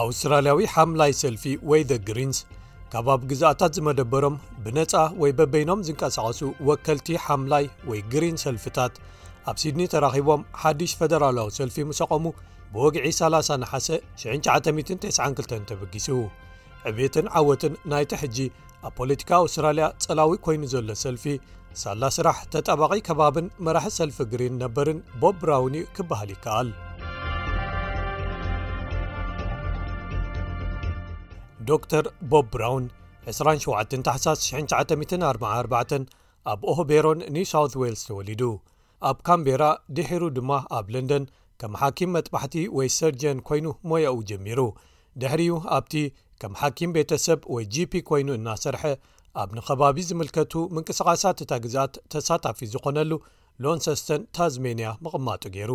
ኣውስትራልያዊ ሓምላይ ሰልፊ ወይ the ግሪንስ ካብ ኣብ ግዛእታት ዝመደበሮም ብነፃ ወይ በበይኖም ዝንቀሳቐሱ ወከልቲ ሓምላይ ወይ ግሪን ሰልፍታት ኣብ ሲድኒ ተራኺቦም ሓድሽ ፈደራላዊ ሰልፊ ምሰቐሙ ብወግዒ ሳላሳ ንሓሰ 1992 ተበጊሱ ዕብትን ዓወትን ናይቲ ሕጂ ኣብ ፖለቲካ ኣውስትራልያ ጸላዊ ኮይኑ ዘሎ ሰልፊ ሳላ ስራሕ ተጣባቒ ከባብን መራሒ ሰልፊ ግሪን ነበርን ቦብ ብራውን እዩ ክበሃል ይከኣል ዶር ቦብ ብራውን 27 ታሕሳስ 1944 ኣብ ኦሆቤሮን ኒው ሳውት ዌልስ ተወሊዱ ኣብ ካንቤራ ድሒሩ ድማ ኣብ ለንደን ከም ሓኪም መጥባሕቲ ወይ ሰርጀን ኮይኑ ሞያኡ ጀሚሩ። ድሕሪኡ ኣብቲ ከም ሓኪም ቤተሰብ ወይ ጂፒ ኮይኑ እናሰርሐ ኣብ ንከባቢ ዝምልከቱ ምንቅስቓሳት እታ ግዝኣት ተሳታፊ ዝኾነሉ ሎንሰስተን ታዝሜንያ ምቕማጡ ገይሩ።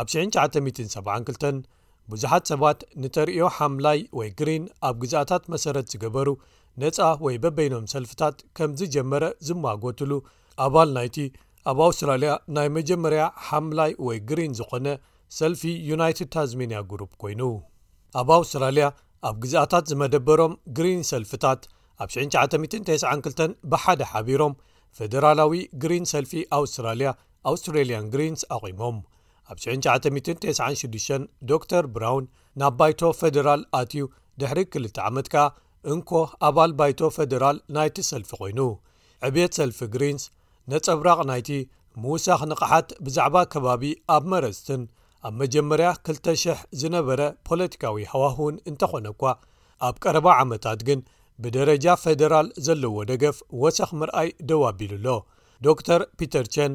ኣብ ሽሕን ትሽዓተ ሚእትን ሰብዓን ክልተን ብዙሓት ሰባት ንተርእዮ ሓምላይ ወይ ግሪን ኣብ ግዝኣታት መሰረት ዝገበሩ ነጻ ወይ በበይኖም ሰልፍታት ከም ዝጀመረ ዝማጎትሉ ኣባል ናይቲ ኣብ ኣውስትራልያ ናይ መጀመርያ ሓምላይ ወይ ግሪን ዝኾነ ሰልፊ ዩናይትድ ታዝሜንያ ግሩፕ ኮይኑ ኣብ ኣውስትራልያ ኣብ ግዝኣታት ዝመደበሮም ግሪን ሰልፍታት ኣብ 9992 ብሓደ ሓቢሮም ፈደራላዊ ግሪን ሰልፊ ኣውስትራልያ ኣውስትራልያን ግሪንስ ኣቚሞም ኣብ 9996 ዶር ብራውን ናብ ባይቶ ፈደራል ኣትዩ ድሕሪ ክልተ ዓመት ከኣ እንኮ ኣባል ባይቶ ፈደራል ናይቲ ሰልፊ ኮይኑ ዕብየት ሰልፊ ግሪንስ ነጸብራቕ ናይቲ ምውሳኽ ንቕሓት ብዛዕባ ከባቢ ኣብ መረጽትን ኣብ መጀመርያ ክልተ ሽሕ ዝነበረ ፖለቲካዊ ሃዋህውን እንተኾነ'ኳ ኣብ ቀረባ ዓመታት ግን ብደረጃ ፈደራል ዘለዎ ደገፍ ወሰኽ ምርኣይ ደው ኣቢሉ ኣሎ ዶክተር ፒተር ቸን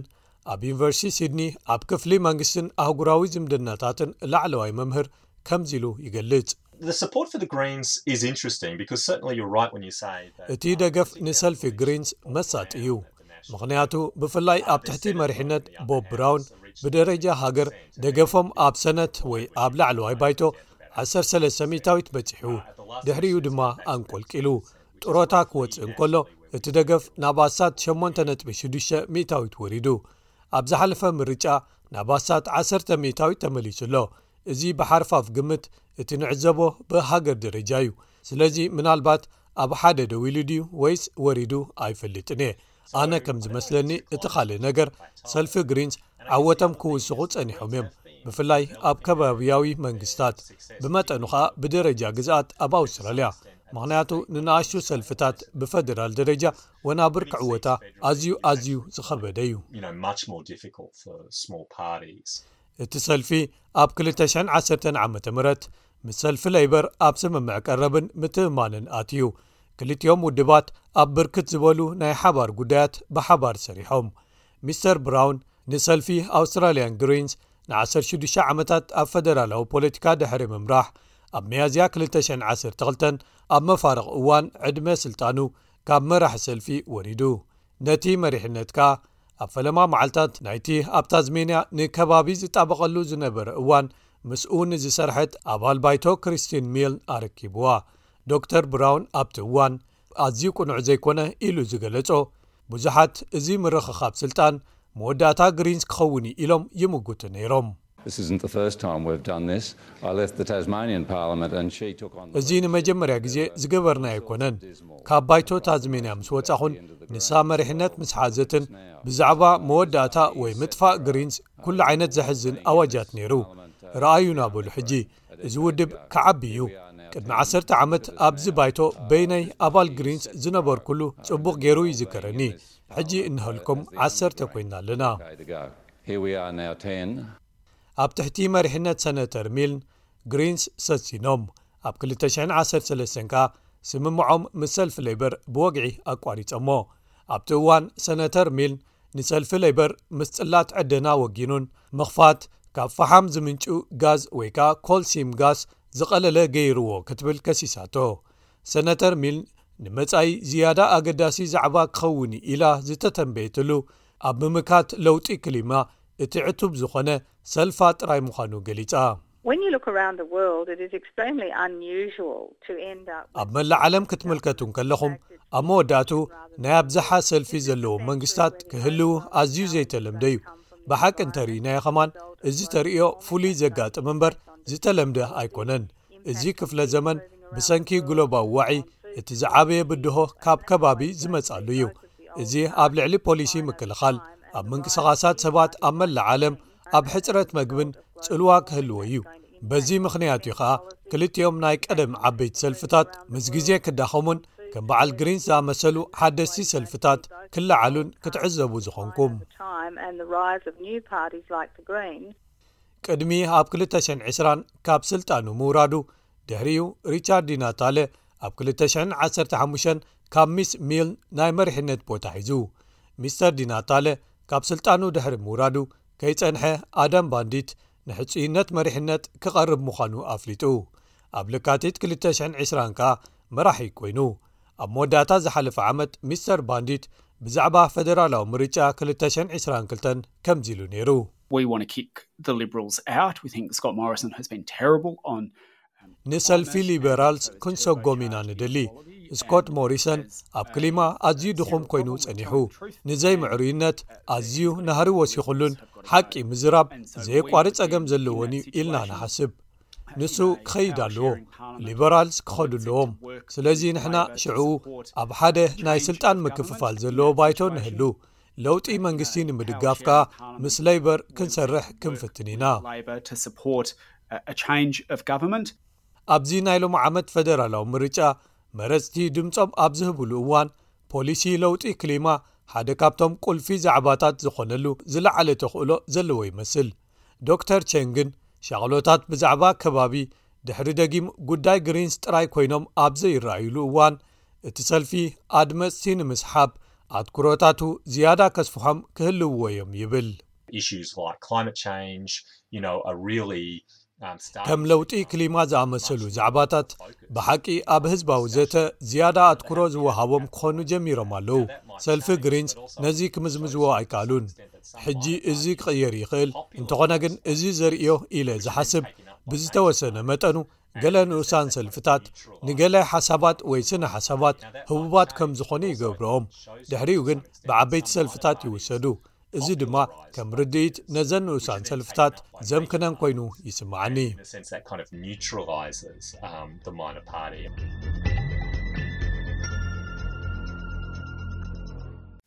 ኣብ ዩኒቨርሲቲ ሲድኒ ኣብ ክፍሊ መንግስትን ኣህጉራዊ ዝምድናታትን ላዕለዋይ መምህር ከምዚ ኢሉ ይገልጽ። እቲ ደገፍ ንሰልፊ ግሪንስ መሳጢ እዩ፣ ምኽንያቱ ብፍላይ ኣብ ትሕቲ መሪሕነት ቦብ ብራውን ብደረጃ ሃገር ደገፎም ኣብ ሰነት ወይ ኣብ ላዕለዋይ ባይቶ ዓሰርተ ሰለስተ ሚእታዊት በጺሑ፣ ድሕሪኡ ድማ ኣንቆልቂሉ። ጥሮታ ክወጽእ እንከሎ እቲ ደገፍ ናብ ኣስታት ሸሞንተ ነጥቢ ሽዱሽተ ሚእታዊት ወሪዱ። ኣብ ዝሓለፈ ምርጫ ናብ ኣስታት ዓሰርተ ሚታዊት ተመሊሱ ኣሎ እዚ ብሓርፋፍ ግምት እቲ ንዕዘቦ ብሃገር ደረጃ እዩ ስለዚ ምናልባት ኣብ ሓደ ደው ኢሉ ድዩ ወይስ ወሪዱ ኣይፈልጥን እየ ኣነ ከም ዝመስለኒ እቲ ካልእ ነገር ሰልፊ ግሪንስ ዓወቶም ክውስኹ ጸኒሖም እዮም ብፍላይ ኣብ ከባብያዊ መንግስታት ብመጠኑ ከኣ ብደረጃ ግዝኣት ኣብ ኣውስትራልያ ምክንያቱ ንነኣሽቱ ሰልፍታት ብፈደራል ደረጃ ወናብር ክዕወታ ኣዝዩ ኣዝዩ ዝኸበደ እዩ። እቲ ሰልፊ ኣብ ክልተ ሽሕን ዓሰርተን ዓመተ ምህረት ምስ ሰልፊ ለይበር ኣብ ስምምዕ ቀረብን ምትእምማንን ኣትዩ። ክልቲኦም ውድባት ኣብ ብርክት ዝበሉ ናይ ሓባር ጉዳያት ብሓባር ሰሪሖም። ሚስተር ብራውን ንሰልፊ ኣውስትራልያን ግሪንስ ንዓሰርተ ሽዱሽተ ዓመታት ኣብ ፈደራላዊ ፖለቲካ ድሕሪ ምምራሕ ኣብ መያዝያ ክልተ ሽሕን ዓሰርተ ክልተን ኣብ መፋርቕ እዋን ዕድመ ስልጣኑ ካብ መራሒ ሰልፊ ወሪዱ ነቲ መሪሕነትካ ኣብ ፈለማ መዓልታት ናይቲ ኣብ ታዝሜንያ ንከባቢ ዝጣበቐሉ ዝነበረ እዋን ምስኡ ንዝሰርሐት ኣባል ባይቶ ክሪስቲን ሚል ኣረኪብዋ ዶ ር ብራውን ኣብቲ እዋን ኣዝዩ ቅኑዕ ዘይኮነ ኢሉ ዝገለጾ ብዙሓት እዚ ምርኽኻብ ስልጣን መወዳእታ ግሪንስ ክኸውንዩ ኢሎም ይምጉቱ ነይሮም እዚ ንመጀመርያ ግዜ ዝገበርናዮ ኣይኰነን። ካብ ባይቶ ታዝሜንያ ምስ ወጻኹን ንሳ መሪሕነት ምስ ሓዘትን ብዛዕባ መወዳእታ ወይ ምጥፋእ ግሪንስ ኵሉ ዓይነት ዘሕዝን ኣዋጃት ነይሩ። ርኣዩና በሉ ሕጂ እዚ ውድብ ክዓቢ እዩ። ቅድሚ ዓሰርተ ዓመት ኣብዚ ባይቶ በይነይ ኣባል ግሪንስ ዝነበርኩሉ ጽቡቕ ገይሩ ይዝከረኒ። ሕጂ እንሀልኩም ዓሰርተ ኰይንና ኣለና። Here we are now 10. ኣብ ትሕቲ መሪሕነት ሰነተር ሚልን ግሪንስ ሰሲኖም ኣብ ክልተ ሽሕን ዓሰርተ ሰለስተን ከኣ ስምምዖም ምስ ሰልፊ ለይበር ብወግዒ ኣቋሪጸሞ። ኣብቲ እዋን ሰነተር ሚል ንሰልፊ ለይበር ምስ ጽላት ዕደና ወጊኑን ምኽፋት ካብ ፈሓም ዝምንጩ ጋዝ ወይ ከኣ ኮል ሲም ጋስ ዝቐለለ ገይሩዎ ክትብል ከሲሳቶ። ሰነተር ሚል ንመጻኢ ዝያዳ ኣገዳሲ ዛዕባ ክኸውን'ዩ ኢላ ዝተተንበየትሉ ኣብ ምምካት ለውጢ ክሊማ እቲ ዕቱብ ዝኾነ ሰልፋ ጥራይ ምዃኑ ገሊጻ። ኣብ መላእ ዓለም ክትምልከቱ እንከለኹም፣ ኣብ መወዳእትኡ ናይ ኣብዝሓ ሰልፊ ዘለዎም መንግስታት ክህልው ኣዝዩ ዘይተለምደ እዩ። ብሓቂ እንተርኢናዮ ከማን እዚ ተርእዮ ፍሉይ ዘጋጥም እምበር ዝተለምደ ኣይኮነን። እዚ ክፍለ ዘመን ብሰንኪ ግሎባዊ ዋዒ እቲ ዝዓበየ ብድሆ ካብ ከባቢ ዝመጽኣሉ እዩ እዚ ኣብ ልዕሊ ፖሊሲ ምክልኻል ኣብ ምንቅስቓሳት ሰባት ኣብ መላእ ዓለም ኣብ ሕፅረት መግብን ፅልዋ ክህልዎ እዩ በዚ ምኽንያት እዩ ኸኣ ክልቲኦም ናይ ቀደም ዓበይቲ ሰልፍታት ምስ ግዜ ክዳኸሙን ከም በዓል ግሪንስ ዝኣመሰሉ ሓደስቲ ሰልፍታት ክለዓሉን ክትዕዘቡ ዝኾንኩም ቅድሚ ኣብ 220 ካብ ስልጣኑ ምውራዱ ድሕሪኡ ሪቻርድ ዲናታለ ኣብ 215 ካብ ሚስ ሚል ናይ መሪሕነት ቦታ ሒዙ ሚስተር ዲናታለ ካብ ስልጣኑ ድሕሪ ምውራዱ ከይጸንሐ ኣደም ባንዲት ንሕጽይነት መሪሕነት ክቐርብ ምዃኑ ኣፍሊጡ ኣብ ልካቲት 220 ከኣ መራሒ ኮይኑ ኣብ መወዳእታ ዝሓለፈ ዓመት ሚስተር ባንዲት ብዛዕባ ፈደራላዊ ምርጫ ክልተ ሽሕን ዕስራን ክልተን ከምዚ ኢሉ ነይሩ። ንሰልፊ ሊበራልስ ክንሰጎም ኢና ንደሊ። ስኮት ሞሪሰን ኣብ ክሊማ ኣዝዩ ድኹም ኮይኑ ጸኒሑ፣ ንዘይምዕሩይነት ኣዝዩ ናህሪ ወሲኹሉን ሓቂ ምዝራብ ዘየቋርጽ ጸገም ዘለዎን'ዩ ኢልና ንሓስብ። ንሱ ክኸይድ ኣለዎ ሊበራልስ ክኸዱ ኣለዎም ስለዚ ንሕና ሽዑ ኣብ ሓደ ናይ ስልጣን ምክፍፋል ዘለዎ ባይቶ ንህሉ ለውጢ መንግስቲ ንምድጋፍካ ምስ ለይበር ክንሰርሕ ክንፍትን ኢና ኣብዚ ናይ ሎም ዓመት ፈደራላዊ ምርጫ መረፅቲ ድምፆም ኣብ ዝህብሉ እዋን ፖሊሲ ለውጢ ክሊማ ሓደ ካብቶም ቁልፊ ዛዕባታት ዝኾነሉ ዝለዓለ ተኽእሎ ዘለዎ ይመስል ዶክተር ቸን ግን ሻቕሎታት ብዛዕባ ከባቢ ድሕሪ ደጊም ጉዳይ ግሪንስ ጥራይ ኮይኖም ኣብ ዘይረኣዩሉ እዋን እቲ ሰልፊ ኣድመጽቲ ንምስሓብ ኣትኩሮታቱ ዝያዳ ከስፍሖም ክህልውዎ እዮም ይብል። ከም ለውጢ ክሊማ ዝኣመሰሉ ዛዕባታት ብሓቂ ኣብ ህዝባዊ ዘተ ዝያዳ ኣትኩሮ ዝወሃቦም ክኾኑ ጀሚሮም ኣለዉ። ሰልፊ ግሪንስ ነዚ ክምዝምዝዎ ኣይከኣሉን። ሕጂ እዚ ክቕየር ይኽእል እንተኾነ ግን እዚ ዘርእዮ ኢለ ዝሓስብ ብዝተወሰነ መጠኑ ገለ ንኡሳን ሰልፍታት ንገለ ሓሳባት ወይ ስነ ሓሳባት ህቡባት ከም ዝኾኑ ይገብርኦም ድሕሪኡ ግን ብዓበይቲ ሰልፍታት ይውሰዱ እዚ ድማ ከም ርድኢት ነዘን ንኡሳን ሰልፍታት ዘምክነን ኮይኑ ይስምዓኒ